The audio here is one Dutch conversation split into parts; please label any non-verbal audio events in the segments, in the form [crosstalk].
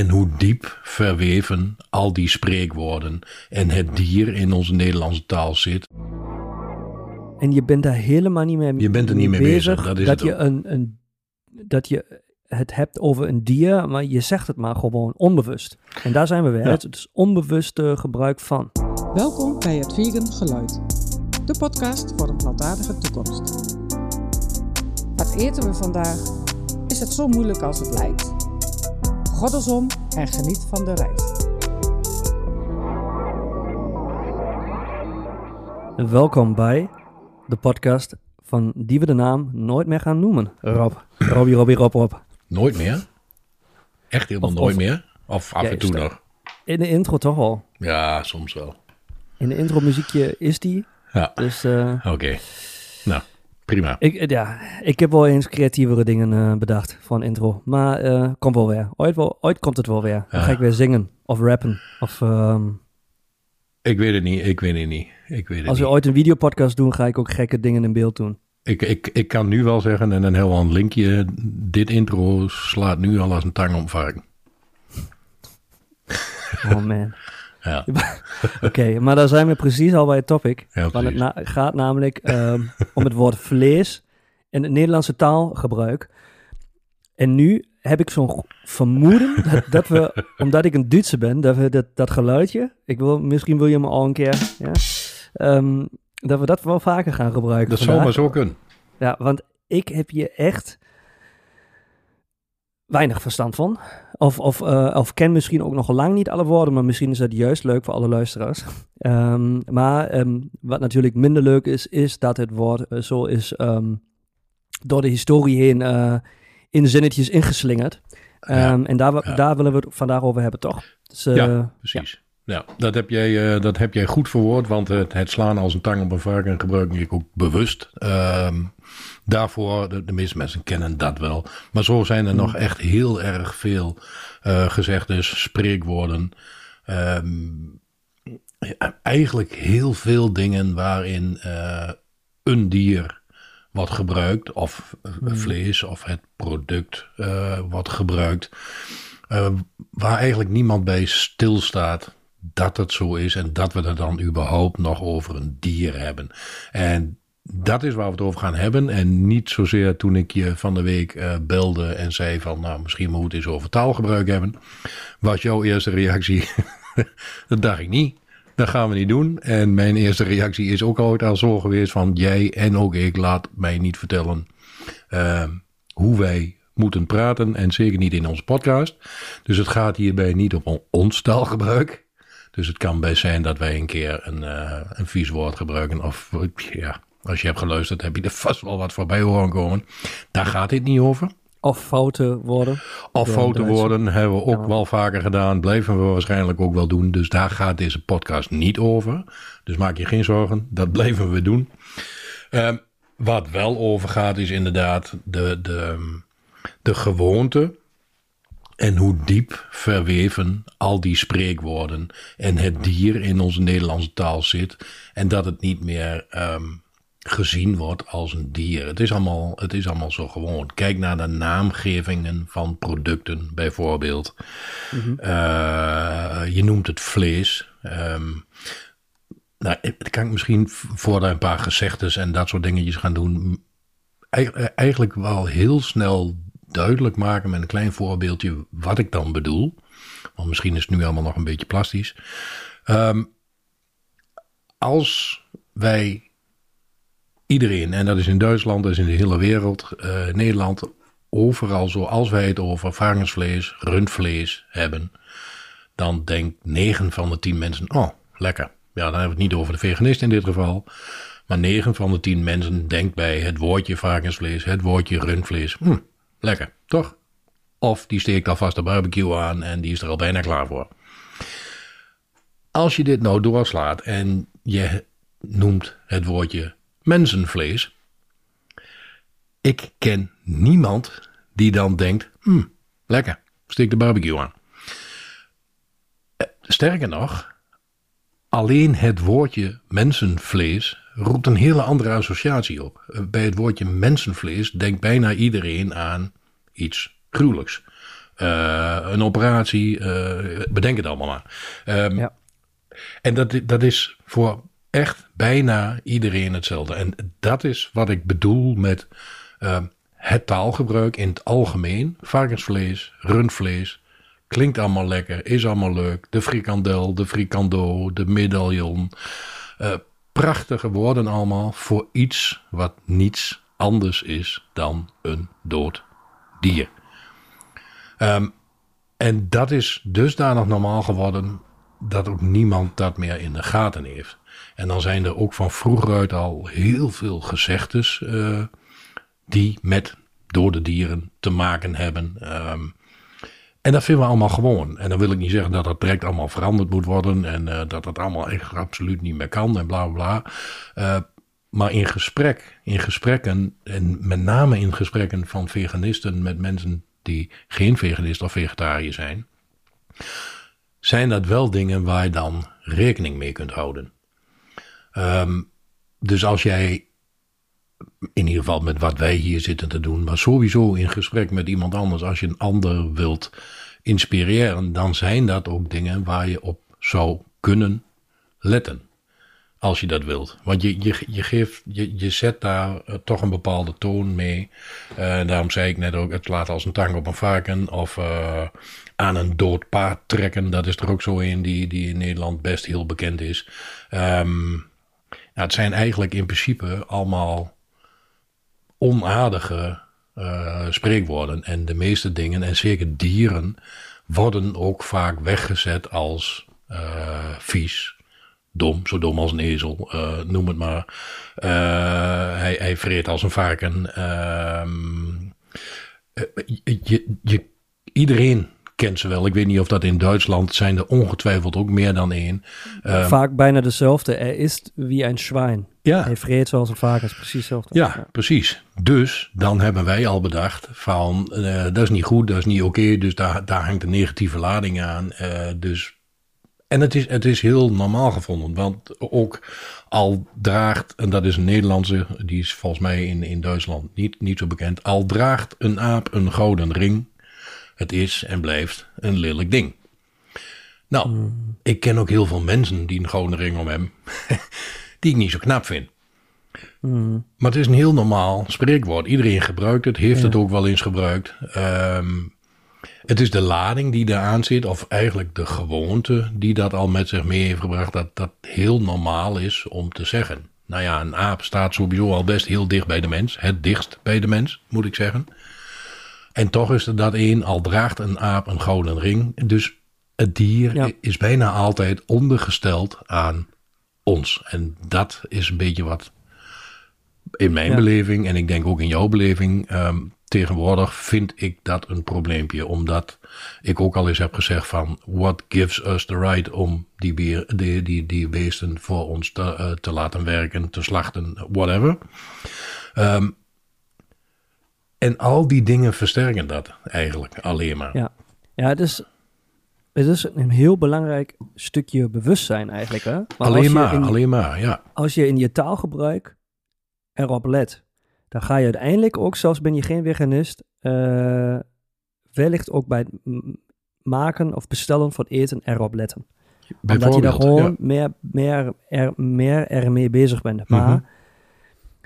En hoe diep verweven al die spreekwoorden en het dier in onze Nederlandse taal zit. En je bent daar helemaal niet mee, Je bent er niet mee bezig, dat is het je ook. een, een, dat je het hebt over een dier, maar je zegt het maar gewoon onbewust. En daar zijn we weer. Ja. Het is onbewuste gebruik van. Welkom bij het Vegan Geluid, de podcast voor een plantaardige toekomst. Wat eten we vandaag? Is het zo moeilijk als het lijkt? Goddelsom en geniet van de reis. Welkom bij de podcast van die we de naam nooit meer gaan noemen. Rob. Robbie, Robbie, Rob, Rob. Nooit meer? Echt helemaal Of- nooit of- meer? Of af Ja, en toe nog? In de intro toch wel. Ja, soms wel. In de intro muziekje is die. Ja, Dus eh, oké. Nou, prima. ik, eh, ja, ik heb wel eens creatievere dingen eh, bedacht voor een intro. Maar eh komt wel weer. Ooit, wel, ooit komt het wel weer. Dan ga ik weer zingen of rappen. Of ehm, Ik weet het niet, ik weet het niet. Ik weet het als we niet. ooit een videopodcast doen, ga ik ook gekke dingen in beeld doen. Ik, ik, ik kan nu wel zeggen, en een heel een linkje, dit intro slaat nu al als een tang om varken. Oh man. Ja, [laughs] Oké, maar daar zijn we precies al bij het topic. ja Want het na- gaat namelijk ehm, [laughs] om het woord vlees en het Nederlandse taalgebruik. En nu heb ik zo'n vermoeden dat, [laughs] dat we, omdat ik een Duitser ben, dat we dat, dat geluidje, ik wil, misschien wil je me al een keer, ja, ehm, dat we dat wel vaker gaan gebruiken. Dat zou maar zo kunnen. Ja, want ik heb hier echt weinig verstand van. Of, of, eh, of ken misschien ook nog lang niet alle woorden, maar misschien is dat juist leuk voor alle luisteraars. [laughs] Ehm, maar ehm, wat natuurlijk minder leuk is, is dat het woord eh, zo is ehm, door de historie heen eh, in zinnetjes ingeslingerd. Ja, en daar, ja. daar willen we het vandaag over hebben, toch? Dus, Ja, precies. Ja, dat, heb jij, eh, dat heb jij goed verwoord, want het, het slaan als een tang op een varken gebruik ik ook bewust. Ehm, daarvoor, de, de meeste mensen kennen dat wel. Maar zo zijn er nog echt heel erg veel eh gezegdes, spreekwoorden. Ehm, ja, eigenlijk heel veel dingen waarin eh, een dier wordt gebruikt, of eh, vlees, of het product wordt gebruikt. Waar eigenlijk niemand bij stilstaat dat het zo is en dat we het dan überhaupt nog over een dier hebben. En dat is waar we het over gaan hebben. En niet zozeer toen ik je van de week eh, belde en zei van, nou, misschien moet het eens over taalgebruik hebben. Was jouw eerste reactie? [laughs] dat dacht ik niet. Dat gaan we niet doen. En mijn eerste reactie is ook altijd al zo geweest van, jij en ook ik, laat mij niet vertellen eh, hoe wij moeten praten. En zeker niet in onze podcast. Dus het gaat hierbij niet om ons taalgebruik. Dus het kan best zijn dat wij een keer een, eh, een vies woord gebruiken. Of ja, als je hebt geluisterd, heb je er vast wel wat voorbij horen komen. Daar gaat dit niet over. Of foute woorden. Of Ja, foute Duits. woorden hebben we ook Ja. wel vaker gedaan. Blijven we waarschijnlijk ook wel doen. Dus daar gaat deze podcast niet over. Dus maak je geen zorgen. Dat [laughs] blijven we doen. Ehm, wat wel over gaat is inderdaad de, de, de gewoonte. En hoe diep verweven al die spreekwoorden en het dier in onze Nederlandse taal zit. En dat het niet meer ehm, gezien wordt als een dier. Het is, allemaal, het is allemaal zo gewoon. Kijk naar de naamgevingen van producten bijvoorbeeld. Eh, je noemt het vlees. Ehm, nou, het kan ik misschien voor een paar gezegdes en dat soort dingetjes gaan doen. Eig- Eigenlijk wel heel snel duidelijk maken met een klein voorbeeldje wat ik dan bedoel. Want misschien is het nu allemaal nog een beetje plastisch. Ehm, als wij iedereen, en dat is in Duitsland, dat is in de hele wereld, eh, Nederland, overal zo, als wij het over varkensvlees, rundvlees hebben, dan denkt 9 van de 10 mensen, oh, lekker. Ja, dan hebben we het niet over de veganist in dit geval. Maar 9 van de 10 mensen denkt bij het woordje varkensvlees, het woordje rundvlees, hm, lekker, toch? Of die steekt alvast de barbecue aan en die is er al bijna klaar voor. Als je dit nou doorslaat en je noemt het woordje mensenvlees. Ik ken niemand die dan denkt, hm, lekker, steek de barbecue aan. Eh, Sterker nog, alleen het woordje mensenvlees roept een hele andere associatie op. Eh, Bij het woordje mensenvlees denkt bijna iedereen aan iets gruwelijks. eh, een operatie, eh, bedenk het allemaal maar. Ehm, Ja. En dat, dat is voor echt bijna iedereen hetzelfde. En dat is wat ik bedoel met ehm, het taalgebruik in het algemeen. Varkensvlees, rundvlees, klinkt allemaal lekker, is allemaal leuk. De frikandel, de frikando, de medaillon. Prachtige woorden allemaal voor iets wat niets anders is dan een dood dier. Ehm, en dat is dusdanig normaal geworden dat ook niemand dat meer in de gaten heeft. En dan zijn er ook van vroeger uit al heel veel gezegdes eh, die met dode dieren te maken hebben. Ehm, en dat vinden we allemaal gewoon. En dan wil ik niet zeggen dat dat direct allemaal veranderd moet worden en eh, dat dat allemaal echt absoluut niet meer kan en bla bla bla. Eh, maar in gesprek, in gesprekken, en met name in gesprekken van veganisten met mensen die geen veganist of vegetariër zijn, zijn dat wel dingen waar je dan rekening mee kunt houden. Ehm, dus als jij, in ieder geval met wat wij hier zitten te doen, maar sowieso in gesprek met iemand anders, als je een ander wilt inspireren, dan zijn dat ook dingen waar je op zou kunnen letten. Als je dat wilt. Want je, je, je, geeft, je, je zet daar eh, toch een bepaalde toon mee. Eh, daarom zei ik net ook, het laat als een tang op een varken. Of eh, aan een dood paard trekken. Dat is er ook zo een die, die in Nederland best heel bekend is. Ja, het zijn eigenlijk in principe allemaal onaardige eh, spreekwoorden. En de meeste dingen, en zeker dieren, worden ook vaak weggezet als eh, vies, dom, zo dom als een ezel, eh, noem het maar. Hij, hij vreet als een varken. Ehm, eh, je, je- iedereen kent ze wel. Ik weet niet of dat in Duitsland zijn er ongetwijfeld ook meer dan één. Ehm, Vaak bijna dezelfde. Er is wie een zwijn. ja. Hij vreet zoals een varkens, precies hetzelfde. Ja, precies. Dus dan hebben wij al bedacht van eh, dat is niet goed, dat is niet oké, dus daar, daar hangt een negatieve lading aan. eh, dus, en het is, het is heel normaal gevonden, want ook al draagt, en dat is een Nederlandse, die is volgens mij in, in Duitsland niet, niet zo bekend, al draagt een aap een gouden ring, het is en blijft een lelijk ding. Nou, ik ken ook heel veel mensen die een gouden ring om hebben, [laughs] die ik niet zo knap vind. Maar het is een heel normaal spreekwoord. Iedereen gebruikt het, heeft het ook wel eens gebruikt. Ehm, het is de lading die eraan zit, of eigenlijk de gewoonte die dat al met zich mee heeft gebracht, dat dat heel normaal is om te zeggen. Nou ja, een aap staat sowieso al best heel dicht bij de mens. Het dichtst bij de mens, moet ik zeggen. En toch is er dat één, al draagt een aap een gouden ring. Dus het dier Ja. is bijna altijd ondergesteld aan ons. En dat is een beetje wat in mijn Ja. beleving en ik denk ook in jouw beleving, ehm, tegenwoordig vind ik dat een probleempje. Omdat ik ook al eens heb gezegd van, what gives us the right om die, beer, die, die, die beesten voor ons te, eh, te laten werken, te slachten, whatever. Ehm, en al die dingen versterken dat eigenlijk alleen maar. Ja, ja het, is, het is een heel belangrijk stukje bewustzijn eigenlijk. Hè? Maar alleen maar, in- alleen maar, ja. als je in je taalgebruik erop let, dan ga je uiteindelijk ook, zelfs ben je geen veganist, eh, wellicht ook bij het maken of bestellen van eten erop letten. Omdat je daar gewoon ja. meer, meer, er, meer ermee bezig bent. Maar Mhm.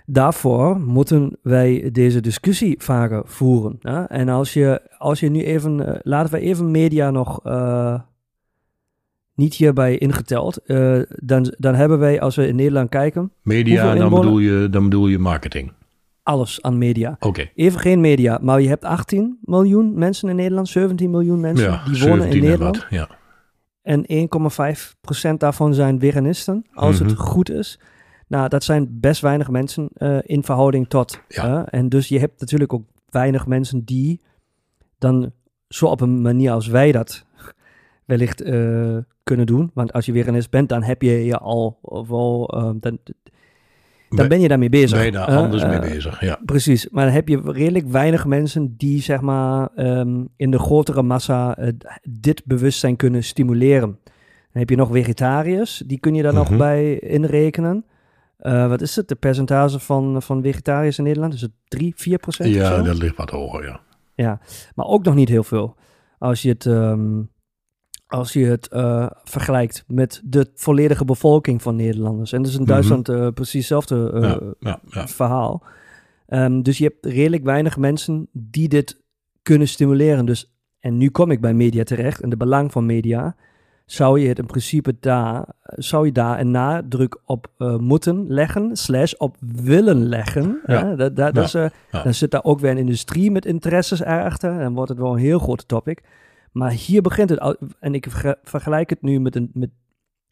Daarvoor moeten wij deze discussie vaker voeren. Hè? En als je, als je nu even, eh, laten we even media nog eh, niet hierbij ingeteld. eh, dan, dan hebben wij, als we in Nederland kijken, Media, dan bedoel, je, dan bedoel je marketing. alles aan media. Oké. Even geen media, maar je hebt 18 miljoen mensen in Nederland, 17 miljoen mensen Ja, die wonen in 17 en Nederland. wat, Ja. En 1,5% daarvan zijn veganisten, als Mhm. het goed is. Nou, dat zijn best weinig mensen eh, in verhouding tot. Ja. En dus je hebt natuurlijk ook weinig mensen die dan zo op een manier als wij dat [laughs] wellicht eh, kunnen doen. Want als je veganist bent, dan heb je je al wel, eh, dan, dan Ben- je daarmee bezig. Ben je daar hè. anders mee bezig, ja. Precies, maar dan heb je redelijk weinig mensen die zeg maar ehm, in de grotere massa dit bewustzijn kunnen stimuleren. Dan heb je nog vegetariërs, die kun je daar nog Mhm. bij inrekenen. Eh, wat is het, de percentage van, van vegetariërs in Nederland? Is het 3, 4 procent? Ja, dat ligt wat hoger, ja. Ja, maar ook nog niet heel veel. als je het, ehm, als je het eh, vergelijkt met de volledige bevolking van Nederlanders. En dat is in Mhm. Duitsland eh, precies hetzelfde ja, ja, ja. verhaal. Ehm, dus je hebt redelijk weinig mensen die dit kunnen stimuleren. Dus, en nu kom ik bij media terecht en de belang van media. Zou je het in principe daar, zou je daar een nadruk op eh, moeten leggen, slash op willen leggen. Ja. hè? Dat, dat, eh, Ja. Dan zit daar ook weer een industrie met interesses erachter. En wordt het wel een heel groot topic. Maar hier begint het. En ik verge- vergelijk het nu met een. Met,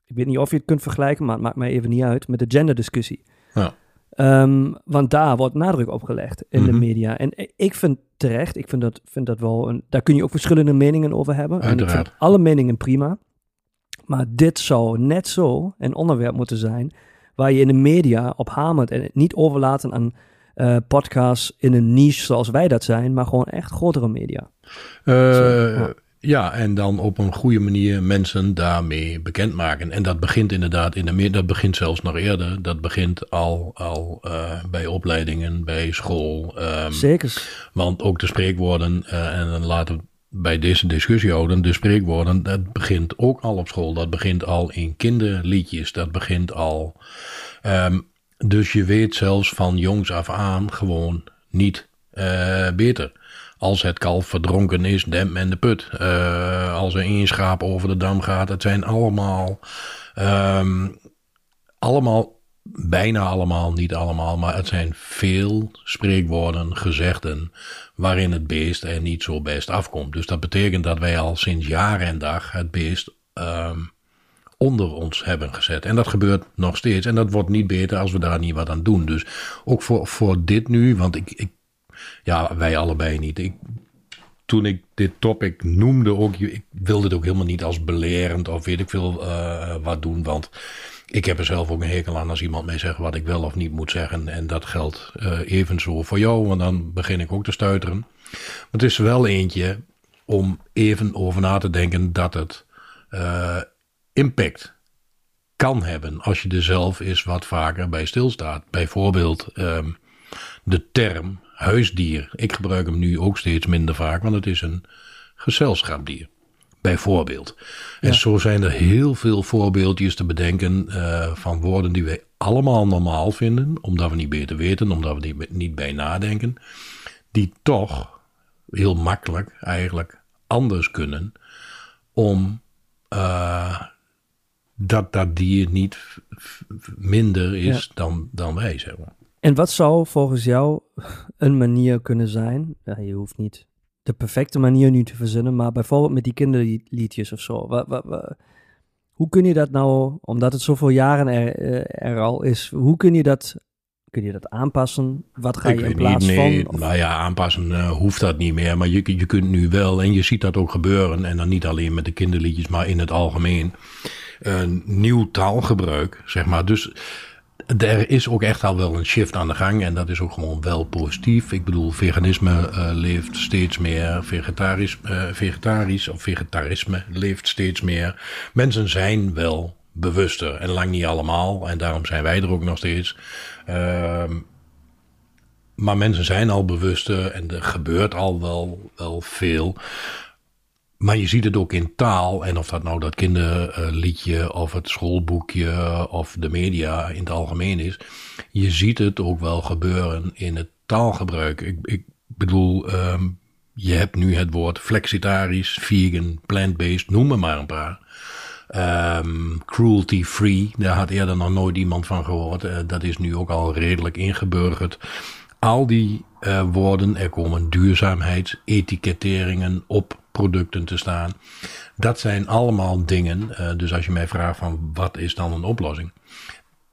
ik weet niet of je het kunt vergelijken, maar het maakt mij even niet uit. Met de genderdiscussie. Ja. Ehm, want daar wordt nadruk op gelegd in de Mhm. media. En i- ik vind terecht, ik vind dat, vind dat wel. Een, daar kun je ook verschillende meningen over hebben. En ik Uiteraard. vind alle meningen prima. Maar dit zou net zo een onderwerp moeten zijn. waar je in de media op hamert. En het niet overlaten aan eh, podcasts in een niche zoals wij dat zijn. maar gewoon echt grotere media. Eh, Zo, ja. ja, en dan op een goede manier mensen daarmee bekendmaken. En dat begint inderdaad in de meer, dat begint zelfs nog eerder. Dat begint al, al eh, bij opleidingen, bij school. ehm, Zeker. want ook de spreekwoorden, en dan laten we bij deze discussie houden, de spreekwoorden, dat begint ook al op school. Dat begint al in kinderliedjes, dat begint al. ehm, dus je weet zelfs van jongs af aan gewoon niet eh, beter. Als het kalf verdronken is, dempt men de put. Eh, als er één schaap over de dam gaat, het zijn allemaal, ehm, allemaal, bijna allemaal, niet allemaal, maar het zijn veel spreekwoorden, gezegden, waarin het beest er niet zo best afkomt. Dus dat betekent dat wij al sinds jaar en dag het beest ehm, onder ons hebben gezet. En dat gebeurt nog steeds. En dat wordt niet beter als we daar niet wat aan doen. Dus ook voor, voor dit nu, want ik, ik ja, wij allebei niet. Ik, toen ik dit topic noemde ook, ik wilde het ook helemaal niet als belerend of weet ik veel eh, wat doen. Want ik heb er zelf ook een hekel aan als iemand mij zegt wat ik wel of niet moet zeggen. En dat geldt eh evenzo voor jou, want dan begin ik ook te stuiteren. Maar het is wel eentje om even over na te denken dat het eh, impact kan hebben als je er zelf eens wat vaker bij stilstaat. Bijvoorbeeld ehm, de term huisdier. Ik gebruik hem nu ook steeds minder vaak, want het is een gezelschapsdier. Bijvoorbeeld. En Ja. zo zijn er heel veel voorbeeldjes te bedenken eh, van woorden die wij allemaal normaal vinden, omdat we niet beter weten, omdat we niet, niet bij nadenken, die toch heel makkelijk eigenlijk anders kunnen om eh, dat dat dier niet minder is dan, dan wij, zeg maar. En wat zou volgens jou een manier kunnen zijn? Ja, je hoeft niet de perfecte manier nu te verzinnen, maar bijvoorbeeld met die kinderliedjes of zo. Wa- wa- wa- hoe kun je dat nou, omdat het zoveel jaren er, eh, er al is, hoe kun je dat, kun je dat aanpassen? Wat ga Ik je in plaats niet, nee, van? Of- nou ja, aanpassen eh, hoeft dat niet meer. Maar je, je kunt nu wel, en je ziet dat ook gebeuren. En dan niet alleen met de kinderliedjes, maar in het algemeen. Een nieuw taalgebruik, zeg maar. Dus er is ook echt al wel een shift aan de gang. En dat is ook gewoon wel positief. Ik bedoel, veganisme eh, leeft steeds meer. Vegetarisch, eh, vegetarisch of vegetarisme leeft steeds meer. Mensen zijn wel bewuster. En lang niet allemaal. En daarom zijn wij er ook nog steeds. Ehm maar mensen zijn al bewuster en er gebeurt al wel, wel veel. Maar je ziet het ook in taal. En of dat nou dat kinderliedje of het schoolboekje of de media in het algemeen is. Je ziet het ook wel gebeuren in het taalgebruik. Ik, ik bedoel, ehm, je hebt nu het woord flexitarisch, vegan, plant-based, noem maar een paar. Ehm, Cruelty-free, daar had eerder nog nooit iemand van gehoord. Eh, dat is nu ook al redelijk ingeburgerd. Al die eh, woorden, er komen duurzaamheidsetiketteringen op producten te staan. Dat zijn allemaal dingen. eh, dus als je mij vraagt van wat is dan een oplossing?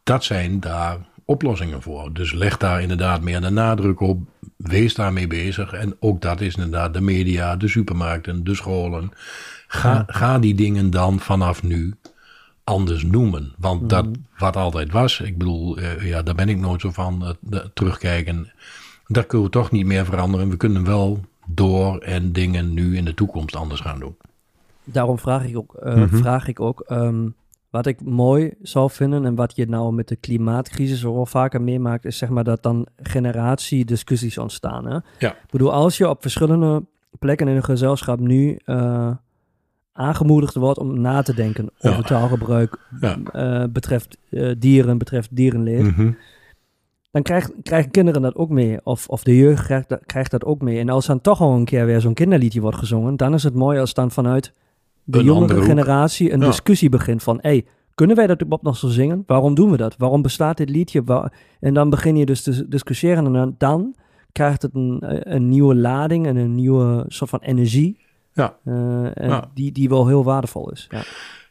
Dat zijn daar oplossingen voor. Dus leg daar inderdaad meer de nadruk op. Wees daarmee bezig. En ook dat is inderdaad de media, de supermarkten, de scholen. Ga, ga die dingen dan vanaf nu anders noemen. Want dat wat altijd was, ik bedoel, eh, ja, daar ben ik nooit zo van, eh, terugkijken. Dat kunnen we toch niet meer veranderen. We kunnen wel door en dingen nu in de toekomst anders gaan doen. Daarom vraag ik ook, eh, Mhm. vraag ik ook ehm, wat ik mooi zou vinden en wat je nou met de klimaatcrisis wel vaker meemaakt, is zeg maar dat dan generatiediscussies ontstaan. Hè? Ja. Ik bedoel, als je op verschillende plekken in een gezelschap nu eh, aangemoedigd wordt om na te denken Ja. over taalgebruik Ja. eh, betreft eh, dieren, betreft dierenleed. Mhm. Dan krijgt, krijgen kinderen dat ook mee. Of, of de jeugd krijgt, dat- krijgt dat ook mee. En als dan toch al een keer weer zo'n kinderliedje wordt gezongen, dan is het mooi als dan vanuit de Een jongere generatie een Ja. discussie begint van, hey, kunnen wij dat überhaupt nog zo zingen? Waarom doen we dat? Waarom bestaat dit liedje? Waar- En dan begin je dus te discussiëren en dan, dan krijgt het een, een nieuwe lading en een nieuwe soort van energie. Ja. Eh, en Ja. Die, die wel heel waardevol is. Ja.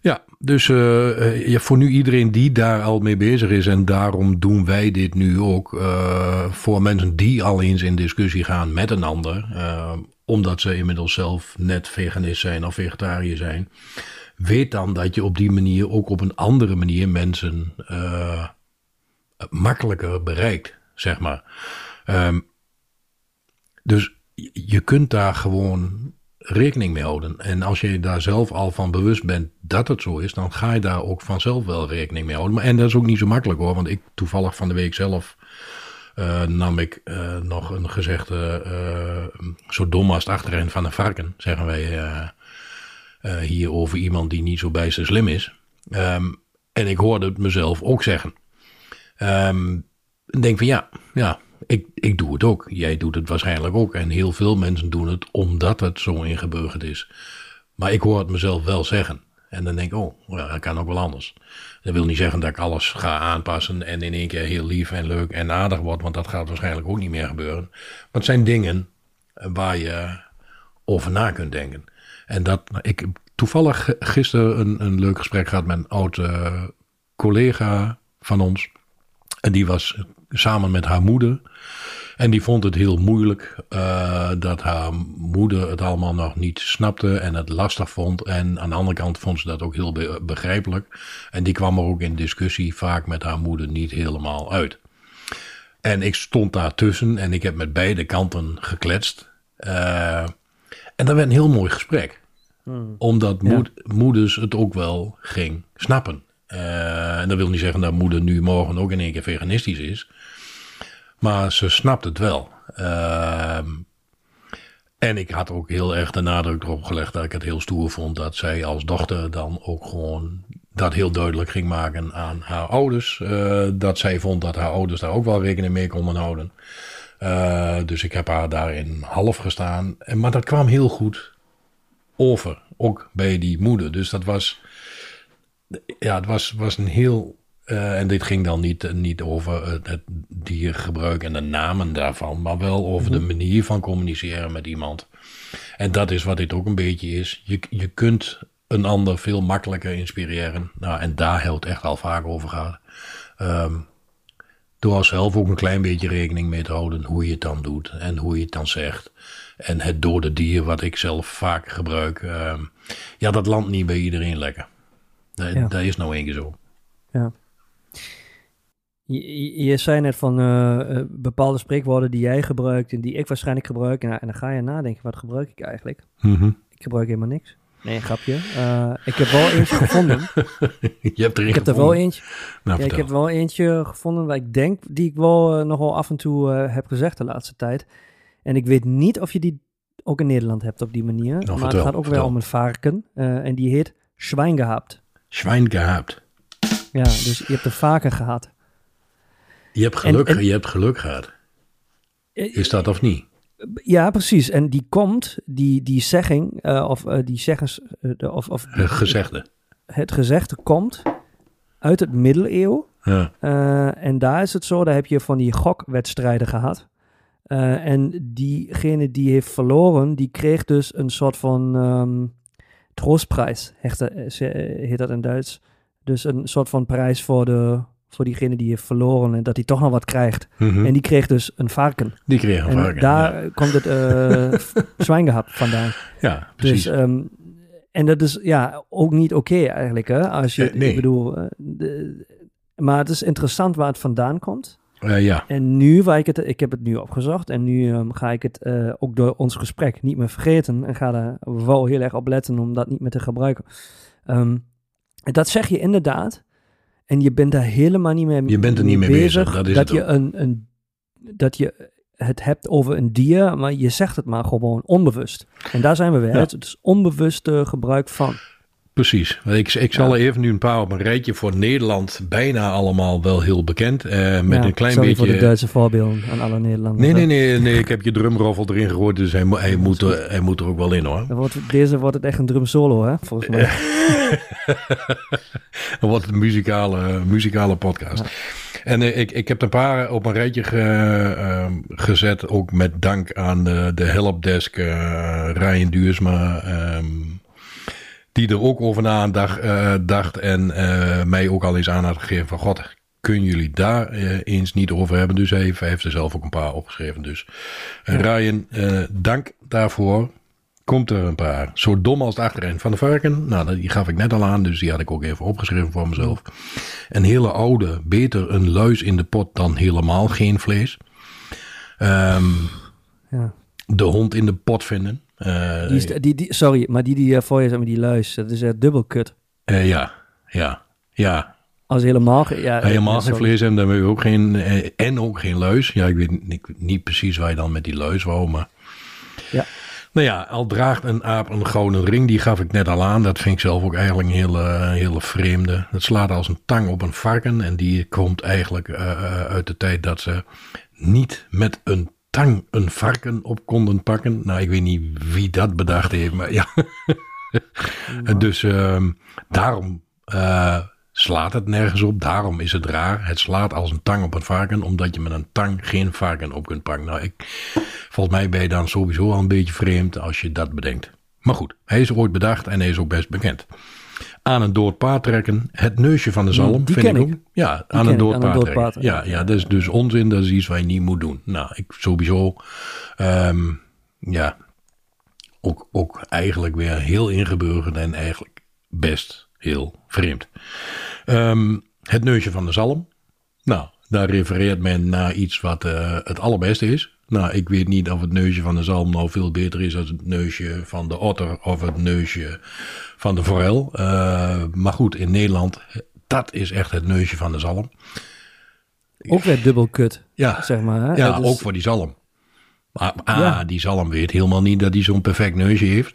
Ja, dus eh, eh, voor nu iedereen die daar al mee bezig is en daarom doen wij dit nu ook. eh, voor mensen die al eens in discussie gaan met een ander, omdat ze inmiddels zelf net veganist zijn of vegetariër zijn. Weet dan dat je op die manier ook op een andere manier mensen makkelijker bereikt, zeg maar. Ehm, dus je kunt daar gewoon rekening mee houden. En als je daar zelf al van bewust bent dat het zo is, dan ga je daar ook vanzelf wel rekening mee houden. En dat is ook niet zo makkelijk hoor, want ik toevallig van de week zelf eh, nam ik eh, nog een gezegde, eh, zo dom als het achterin van een varken, zeggen wij hier over iemand die niet zo bijster slim is. Ehm, en ik hoorde het mezelf ook zeggen. Ehm, ik denk van ja, ja ik, ik doe het ook. Jij doet het waarschijnlijk ook. En heel veel mensen doen het omdat het zo ingeburgerd is. Maar ik hoor het mezelf wel zeggen. En dan denk ik, oh, ja, dat kan ook wel anders. Dat wil niet zeggen dat ik alles ga aanpassen en in één keer heel lief en leuk en aardig word, want dat gaat waarschijnlijk ook niet meer gebeuren. Maar het zijn dingen waar je over na kunt denken. En dat, ik heb toevallig gisteren een, een leuk gesprek gehad met een oud eh, collega van ons. En die was samen met haar moeder. En die vond het heel moeilijk eh, dat haar moeder het allemaal nog niet snapte en het lastig vond. En aan de andere kant vond ze dat ook heel be- begrijpelijk. En die kwam er ook in discussie vaak met haar moeder niet helemaal uit. En ik stond daartussen en ik heb met beide kanten gekletst. Eh, en dat werd een heel mooi gesprek. Omdat Ja. moed- moeders het ook wel ging snappen. Eh, en dat wil niet zeggen dat moeder nu morgen ook in één keer veganistisch is. Maar ze snapt het wel. Ehm, en ik had ook heel erg de nadruk erop gelegd dat ik het heel stoer vond dat zij als dochter dan ook gewoon dat heel duidelijk ging maken aan haar ouders. Eh, dat zij vond dat haar ouders daar ook wel rekening mee konden houden. Eh, dus ik heb haar daarin half gestaan. Maar dat kwam heel goed over, ook bij die moeder. Dus dat was, ja, het was, was een heel. eh, en dit ging dan niet, niet over het, het diergebruik en de namen daarvan, maar wel over de manier van communiceren met iemand. En dat is wat dit ook een beetje is. Je, je kunt een ander veel makkelijker inspireren. Nou, en daar heel het echt al vaak over gaat. Ehm, door zelf ook een klein beetje rekening mee te houden hoe je het dan doet en hoe je het dan zegt. En het dode dier, wat ik zelf vaak gebruik. ehm, ja, dat landt niet bij iedereen lekker. Dat, Ja. dat is nou één keer zo. Ja. Je, je- zei net van eh, eh, bepaalde spreekwoorden die jij gebruikt en die ik waarschijnlijk gebruik. En, en dan ga je nadenken, wat gebruik ik eigenlijk? Ik gebruik helemaal niks. Nee, een [laughs] grapje. Eh, ik heb wel eentje [laughs] gevonden. Je hebt erin Ik heb er wel gevonden. eentje. Nou, Ja, ik heb wel eentje gevonden waar ik denk die ik wel nog wel af en toe eh, heb gezegd de laatste tijd. En ik weet niet of je die ook in Nederland hebt op die manier. maar vertel, het gaat ook vertel. wel om een varken. eh, en die heet Schwein gehabt. Schwein gehabt. Ja, dus je hebt een varken gehad. Je hebt geluk, en- je hebt geluk gehad. Eh, Is dat of niet? Ja, precies. En die komt, die, die zegging, eh, of eh, die zeggens, eh, of, of Eh, Gezegde. het gezegde komt uit het middeleeuw. Ja. En daar is het zo, daar heb je van die gokwedstrijden gehad. Eh, en diegene die heeft verloren, die kreeg dus een soort van ehm troostprijs, heet dat, eh, eh, heet dat in Duits. Dus een soort van prijs voor, de, voor diegene die heeft verloren en dat hij toch nog wat krijgt. Mhm. En die kreeg dus een varken. Die kreeg een en varken. daar ja. komt het eh [laughs] zwijn gehad vandaan. ja, precies. Dus, en dat is ja ook niet oké eigenlijk, hè? Als je, nee. ik bedoel, de- maar het is interessant waar het vandaan komt. Eh, ja, En nu, waar ik het, ik heb het nu opgezocht en nu ehm, ga ik het eh, ook door ons gesprek niet meer vergeten en ga er wel heel erg op letten om dat niet meer te gebruiken. Ehm, dat zeg je inderdaad. En je bent daar helemaal niet mee Je bent er niet mee bezig, dat is het je ook. een, een dat je het hebt over een dier, maar je zegt het maar gewoon onbewust. En daar zijn we weer. Ja. Het is onbewuste gebruik van. Precies. Ik, ik zal er even nu een paar op een rijtje voor Nederland. Bijna allemaal wel heel bekend. eh, met Ja, een klein sorry voor de beetje... Duitse voorbeelden aan alle Nederlanders. Nee, nee, nee, nee. Ik heb je drumroffel erin gegooid. Dus hij, hij, moet, er, hij moet er ook wel in hoor. Wordt, deze wordt het echt een drum solo, hè? Volgens mij. [laughs] Dan wordt het een muzikale, muzikale podcast. En eh, ik, ik heb een paar op een rijtje ge- ehm, gezet. Ook met dank aan de, de helpdesk eh Ryan Duursma. ehm, die er ook over na dacht, eh, dacht en eh, mij ook al eens aan had gegeven van... God, kunnen jullie daar eh, eens niet over hebben? Dus hij heeft, hij heeft er zelf ook een paar opgeschreven. Dus Ryan, dank daarvoor. Komt er een paar. Zo dom als het achterin van de varken. Nou, die gaf ik net al aan, dus die had ik ook even opgeschreven voor mezelf. Een hele oude, beter een luis in de pot dan helemaal geen vlees. Ehm, Ja. de hond in de pot vinden. Eh, Die is, die, die, sorry, maar die die eh, voor je, maar, die luis, dat is uh, dubbel kut. eh, ja, ja, ja. Als helemaal, ja, Helemaal geen vlees hebben, dan wil je ook geen. En ook geen luis. Ja, ik weet niet, niet precies waar je dan met die luis wou, maar. Ja. Nou ja, al draagt een aap een gouden ring, die gaf ik net al aan. Dat vind ik zelf ook eigenlijk een hele, hele vreemde. Het slaat als een tang op een varken. En die komt eigenlijk uit de tijd dat ze niet met een tang een varken op konden pakken. Nou, ik weet niet wie dat bedacht heeft, maar ja. [laughs] Dus ehm, daarom eh, slaat het nergens op. Daarom is het raar. Het slaat als een tang op een varken, omdat je met een tang geen varken op kunt pakken. Nou, ik, volgens mij ben je dan sowieso al een beetje vreemd als je dat bedenkt. Maar goed, hij is ooit bedacht en hij is ook best bekend. Aan een dood paard trekken, het neusje van de zalm. Die vind ken ik. Ook, ja, aan een dood paard trekken. Ja, ja, dat is dus onzin. Dat is iets wat je niet moet doen. Nou, ik sowieso, ehm, ja, ook, ook eigenlijk weer heel ingeburgerd en eigenlijk best heel vreemd. Ehm, het neusje van de zalm. Nou, daar refereert men naar iets wat eh, het allerbeste is. Nou, ik weet niet of het neusje van de zalm nou veel beter is dan het neusje van de otter of het neusje van de forel. Eh, maar goed, in Nederland, dat is echt het neusje van de zalm. Ook weer dubbel kut, Ja, zeg maar. Hè? ja is- ook voor die zalm. Maar ah, Ja. die zalm weet helemaal niet dat hij zo'n perfect neusje heeft.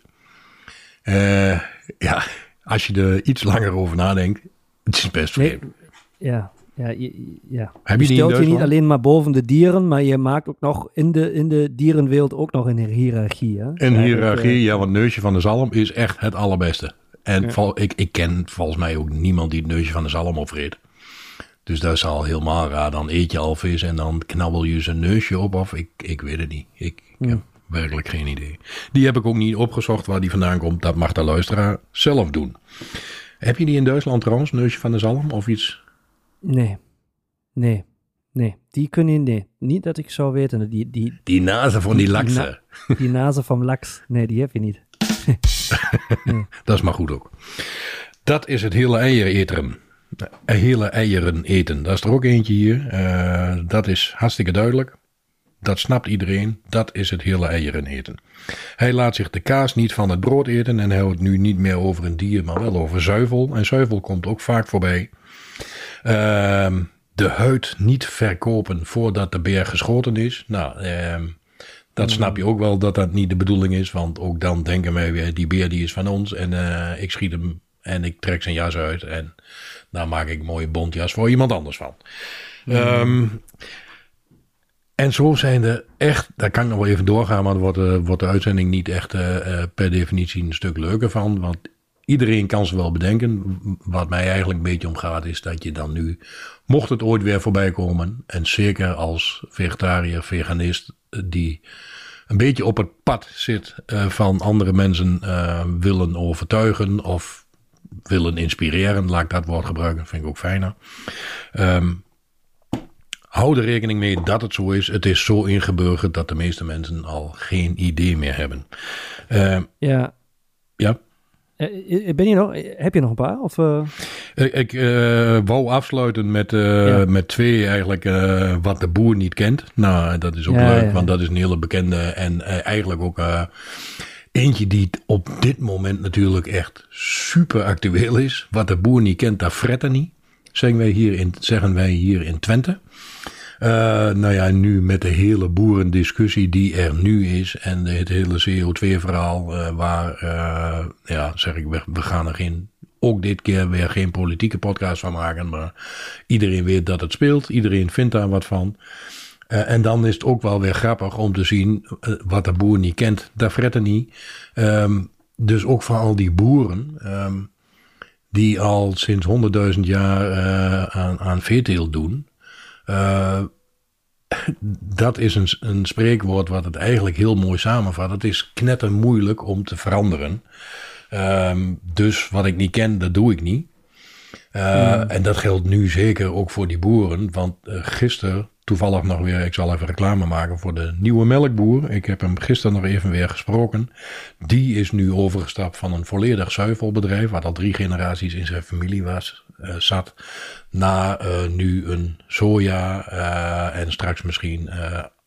Eh, ja, als je er iets langer over nadenkt, het is best Nee, vreemd. ja, ja, je- ja. Heb je stelt je niet alleen maar boven de dieren, maar je maakt ook nog in de, in de dierenwereld ook nog een hiërarchie. Hè? Een hiërarchie, eh, ja, want neusje van de zalm is echt het allerbeste. En val- ik, ik ken volgens mij ook niemand die het neusje van de zalm opvreet. Dus dat is al helemaal raar. Dan eet je al vis en dan knabbel je zijn neusje op. Of ik, ik weet het niet. Ik, ik heb werkelijk geen idee. Die heb ik ook niet opgezocht waar die vandaan komt. Dat mag de luisteraar zelf doen. Heb je die in Duitsland trouwens, neusje van de zalm of iets? Nee, nee, nee. Die kun je, nee. Niet dat ik zou weten. Die, die, Die nazen van die Die laksen. die nazen van laks, nee, die heb je niet. [laughs] Dat is maar goed ook. Dat is het hele eieren eten. Eh, Hele eieren eten. Dat is er ook eentje hier. Eh, dat is hartstikke duidelijk. Dat snapt iedereen. Dat is het hele eieren eten. Hij laat zich de kaas niet van het brood eten. En hij houdt nu niet meer over een dier, maar wel over zuivel. En zuivel komt ook vaak voorbij. Ehm, de huid niet verkopen voordat de beer geschoten is. Nou, ehm, dat snap je ook wel dat dat niet de bedoeling is. Want ook dan denken wij weer, die beer die is van ons. En eh, ik schiet hem en ik trek zijn jas uit. En daar maak ik een mooie bontjas voor iemand anders van. Ehm, en zo zijn er echt, daar kan ik nog wel even doorgaan, maar dan wordt, de- wordt de uitzending niet echt eh, eh, per definitie een stuk leuker van. Want iedereen kan ze wel bedenken. Wat mij eigenlijk een beetje om gaat, is dat je dan nu, mocht het ooit weer voorbij komen, en zeker als vegetariër, veganist, die een beetje op het pad zit eh, van andere mensen eh, willen overtuigen of willen inspireren, laat ik dat woord gebruiken, vind ik ook fijner. Ehm, hou er rekening mee dat het zo is. Het is zo ingeburgerd dat de meeste mensen al geen idee meer hebben. Ehm, Ja. ja. Eh, eh, Ben je nog, heb je nog een paar? Of, eh, Ik, ik wou afsluiten met, Ja. met twee eigenlijk wat de boer niet kent. Nou, dat is ook Ja, leuk, ja. want dat is een hele bekende en eigenlijk ook eentje die op dit moment natuurlijk echt super actueel is. Wat de boer niet kent, dat fretten niet. Zeggen wij hier in, zeggen wij hier in Twente. Uh, nou ja, nu met de hele boerendiscussie die er nu is en het hele CO2-verhaal, uh, waar, uh, ja, zeg ik, we, gaan er ook dit keer weer geen politieke podcast van maken, maar iedereen weet dat het speelt, iedereen vindt daar wat van. en dan is het ook wel weer grappig om te zien wat de boer niet kent, dat fretten niet. Um, dus ook van al die boeren, um, die al sinds honderdduizend jaar aan, aan veeteelt doen. Uh, [laughs] dat is een, een spreekwoord wat het eigenlijk heel mooi samenvat. Het is knetter moeilijk om te veranderen. Um, dus wat ik niet ken, dat doe ik niet. Uh, mm. En dat geldt nu zeker ook voor die boeren. Want uh, gisteren, toevallig nog weer, ik zal even reclame maken voor de nieuwe melkboer. Ik heb hem gisteren nog even weer gesproken. Die is nu overgestapt van een volledig zuivelbedrijf, wat al drie generaties in zijn familie was, uh, zat, naar nu een soja en straks misschien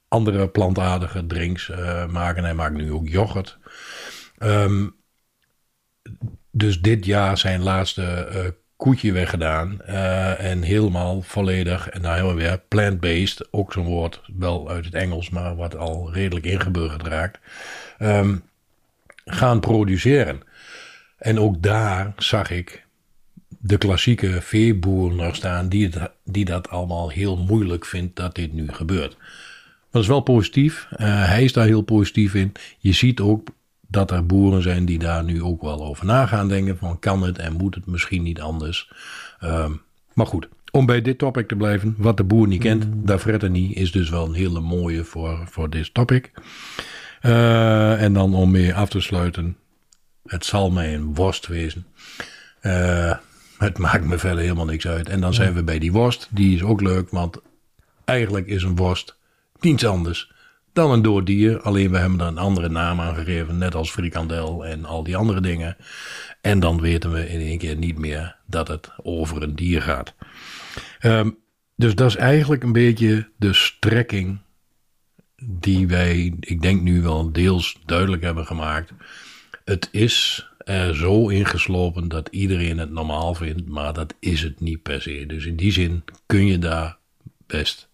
andere plantaardige drinks maken. Hij maakt nu ook yoghurt. Um, dus dit jaar zijn laatste koetje weggedaan. En helemaal volledig, en nou helemaal weer plant-based, ook zo'n woord wel uit het Engels, maar wat al redelijk ingeburgerd raakt, um, gaan produceren. En ook daar zag ik de klassieke veeboer nog staan, die, het, die dat allemaal heel moeilijk vindt dat dit nu gebeurt. Maar dat is wel positief. Uh, hij is daar heel positief in. Je ziet ook dat er boeren zijn die daar nu ook wel over na gaan denken van kan het en moet het misschien niet anders. Um, maar goed, om bij dit topic te blijven, wat de boer niet kent, mm. daar fretten niet, is dus wel een hele mooie voor, voor dit topic. Uh, en dan om mee af te sluiten, het zal mij een worst wezen. Uh, het maakt me verder helemaal niks uit. En dan zijn we bij die worst, die is ook leuk, want eigenlijk is een worst niets anders dan een dood dier. Alleen we hebben er een andere naam aan gegeven, net als frikandel en al die andere dingen. En dan weten we in één keer niet meer dat het over een dier gaat. Um, dus dat is eigenlijk een beetje de strekking die wij, ik denk nu wel deels duidelijk hebben gemaakt. Het is zo ingeslopen dat iedereen het normaal vindt, maar dat is het niet per se. Dus in die zin kun je daar best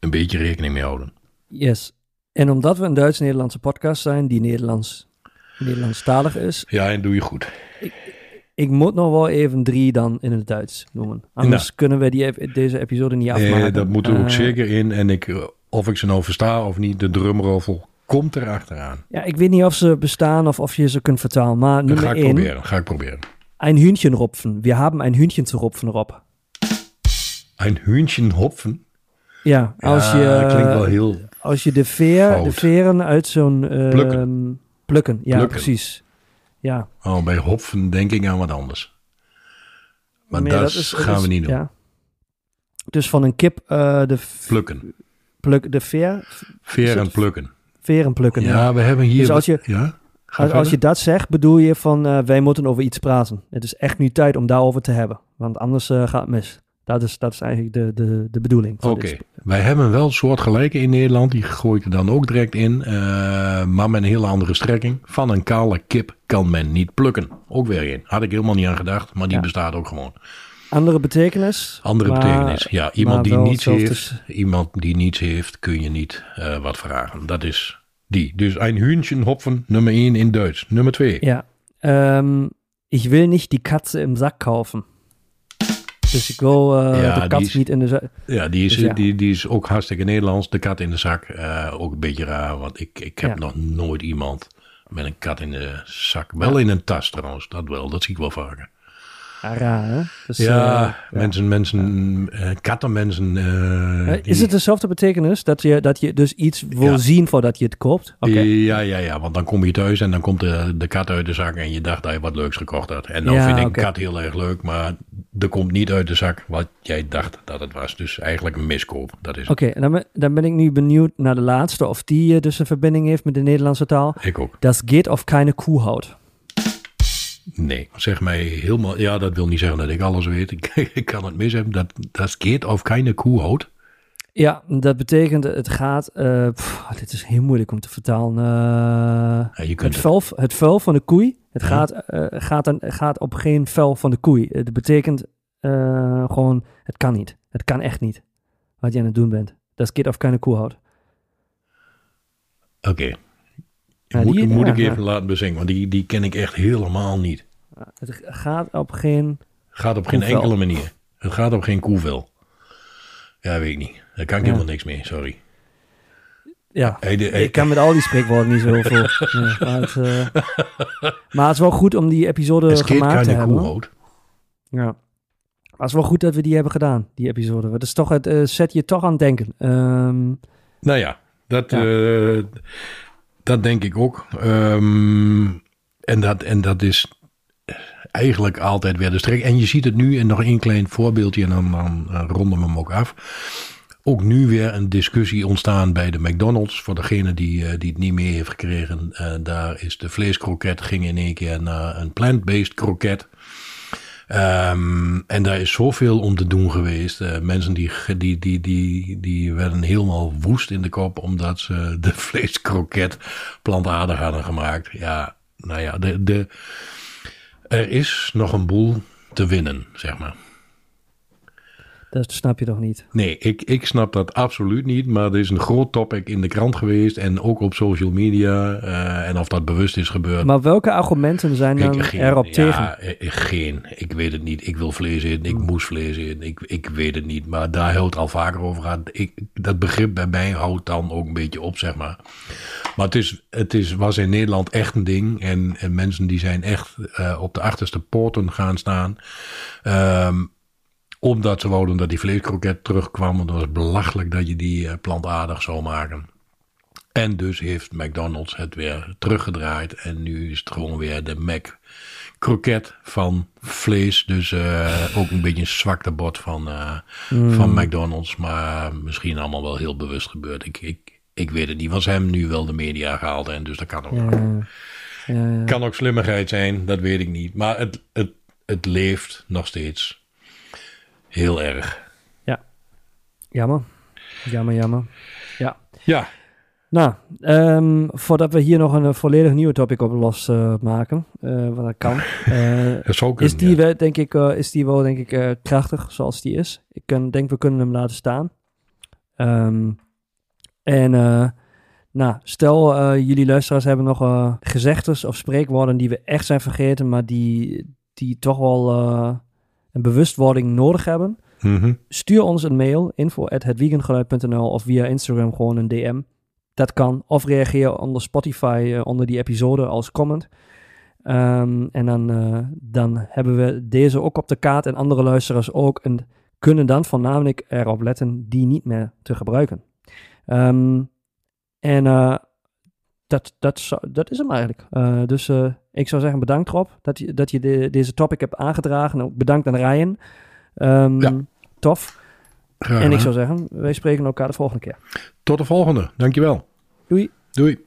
een beetje rekening mee houden. Yes, en omdat we een Duits-Nederlandse podcast zijn die Nederlands, Nederlandstalig is. Ja, en doe je goed. Ik, ik moet nog wel even drie dan in het Duits noemen. Anders nou. kunnen we die, deze episode niet afmaken. Nee, dat moet er ook uh, zeker in. En ik, of ik ze nou versta of niet, de drumroffel komt er achteraan. Ja, ik weet niet of ze bestaan of of je ze kunt vertalen. Maar nummer ga ik één, proberen, ga ik proberen. Ein Hühnchen rupfen. Wir haben ein Hühnchen zu rupfen, Rob. Ein hopfen? Ja, als ja, je... dat klinkt wel heel als je de, veer, Fout. de veren uit zo'n... Uh, Plukken. plukken. ja Plukken. precies. Ja. Oh, bij hopfen denk ik aan wat anders. Maar Nee, dat, is- gaan is- we niet doen. Ja. Dus van een kip eh, de, Plukken. pluk, de veer, Veer en plukken. Veren plukken. Ja, we hebben hier... Dus als je- ja? Als, als je dat zegt, bedoel je van eh, wij moeten over iets praten. Het is echt nu tijd om daarover te hebben. Want anders eh, gaat het mis. Dat is, dat is eigenlijk de, de, de bedoeling. Oké, wij hebben wel soortgelijke in Nederland. Die gooi ik er dan ook direct in. eh, maar met een hele andere strekking. Van een kale kip kan men niet plukken. Ook weer in. Had ik helemaal niet aan gedacht. Maar die Ja. bestaat ook gewoon. Andere betekenis. Andere maar- betekenis. Ja, iemand die niets heeft. Iemand die niets heeft, kun je niet wat vragen. Dat is die. Dus een Hühnchen hopfen, nummer 1 in Duits. Nummer 2. Ja. Ähm, ich will nicht die Katze im Sack kaufen. Dus ik wil eh, Ja, de kat is- niet in de zak. Ja, die is, Dus ja. Die, die is ook hartstikke Nederlands. De kat in de zak. eh, ook een beetje raar, want ik, ik heb Ja. nog nooit iemand met een kat in de zak. Wel in een tas trouwens, dat wel. Dat zie ik wel vaker. Ja, hè? Dus, ja, eh, mensen, mensen, eh, kattenmensen. eh, Eh, die- Is het dezelfde betekenis dat je, dat je dus iets wil Ja. zien voordat je het koopt? Ja, ja, ja, want dan kom je thuis en dan komt de, de kat uit de zak en je dacht dat je wat leuks gekocht had. En dan Ja, vind ik een kat heel erg leuk, maar er komt niet uit de zak wat jij dacht dat het was. Dus eigenlijk een miskoop, dat is. Oké, en dan, ben- dan ben ik nu benieuwd naar de laatste, of die dus een verbinding heeft met de Nederlandse taal. Ik ook. Das geht auf keine Kuhhaut. Nee, zeg mij helemaal. Ja, dat wil niet zeggen dat ik alles weet. [laughs] Ik, ik kan het mis hebben. Dat, dat geht auf keine Kuhhaut. Ja, dat betekent het gaat. eh, pff, dit is heel moeilijk om te vertalen. eh, Ja, het, het. vel, het vel van de koei. Het Ja. gaat, eh, gaat, dan, gaat op geen vel van de koei. Het betekent gewoon, het kan niet. Het kan echt niet. Wat je aan het doen bent. Das geht auf keine Kuhhaut. Oké. Ja, moet die- moet ja, ik even ja. laten bezingen, want die, die ken ik echt helemaal niet. Het gaat op geen... Gaat op geen Koevel. enkele manier. Het gaat op geen koevel. Ja, weet ik niet. Daar kan ik helemaal niks mee, sorry. Ja, Hey, de- hey, ik kan met al die spreekwoorden niet zo heel veel. [laughs] Nee, maar, het, eh, maar het is wel goed om die episode het geht gemaakt te hebben. Kuhhaut. Ja. Maar het is wel goed dat we die hebben gedaan, die episode. Het is toch, het eh, zet je toch aan het denken. Ehm, Nou ja, dat, Ja. Dat denk ik ook. Ehm, en, dat, en dat is eigenlijk altijd weer de strek. En je ziet het nu, en nog één klein voorbeeldje, en dan, dan eh, ronden we hem ook af. Ook nu weer een discussie ontstaan bij de McDonald's. Voor degene die, eh, die het niet mee heeft gekregen. eh, daar is de vleeskroket ging in één keer naar een plant-based kroket. Ehm, en daar is zoveel om te doen geweest. Eh, mensen die, die, die, die, die werden helemaal woest in de kop omdat ze [laughs] de vleeskroket plantaardig hadden gemaakt. Ja, nou ja, de, de, er is nog een boel te winnen, zeg maar. Dat snap je toch niet? Nee, ik, ik snap dat absoluut niet. Maar er is een groot topic in de krant geweest. En ook op social media. eh, en of dat bewust is gebeurd. Maar welke argumenten zijn dan Ik, geen, erop ja, tegen? eh, geen. Ik weet het niet. Ik wil vlees eten. Ik moest vlees eten. Ik, ik weet het niet. Maar daar houdt al vaker over gehad. Ik, dat begrip bij mij houdt dan ook een beetje op, zeg maar. Maar het, is, het is, was in Nederland echt een ding. En, en mensen die zijn echt eh, op de achterste poorten gaan staan. Ehm, omdat ze wouden dat die vleeskroket terugkwam. Want het was belachelijk dat je die eh, plantaardig zou maken. En dus heeft McDonald's het weer teruggedraaid. En nu is het gewoon weer de Mac kroket van vlees. Dus eh, ook een beetje een zwakte bot van, eh, van McDonald's. Maar misschien allemaal wel heel bewust gebeurd. Ik, ik, ik weet het niet. Was hem nu wel de media gehaald. En dus dat kan ook, Ja, ja, ja. kan ook slimmigheid zijn. Dat weet ik niet. Maar het, het, het leeft nog steeds heel erg. Jammer. Jammer, jammer. Ja, Nou, ehm, voordat we hier nog een eh, volledig nieuwe topic op losmaken, maken, eh, wat dat kan, [laughs] eh, dat is, die ja. wel, denk ik, eh, is die wel denk ik eh, krachtig zoals die is. Ik kan, denk we kunnen hem laten staan. Ehm, en eh, nou, stel eh, jullie luisteraars hebben nog eh, gezegdes of spreekwoorden die we echt zijn vergeten, maar die, die toch wel eh, een bewustwording nodig hebben. Mhm. Stuur ons een mail, info.hetweekendgeluid.nl of via Instagram gewoon een DM. Dat kan. Of reageer onder Spotify eh, onder die episode als comment. Ehm, en dan, eh, dan hebben we deze ook op de kaart en andere luisteraars ook. En kunnen dan voornamelijk erop letten die niet meer te gebruiken. Ehm, en eh, dat, dat, dat is hem eigenlijk. Eh, dus eh, ik zou zeggen bedankt Rob dat je, dat je de- deze topic hebt aangedragen. En ook bedankt aan Ryan. Ehm, Ja. Tof. Graag En ik zou zeggen, wij spreken elkaar de volgende keer. Tot de volgende. Dankjewel. Doei. Doei.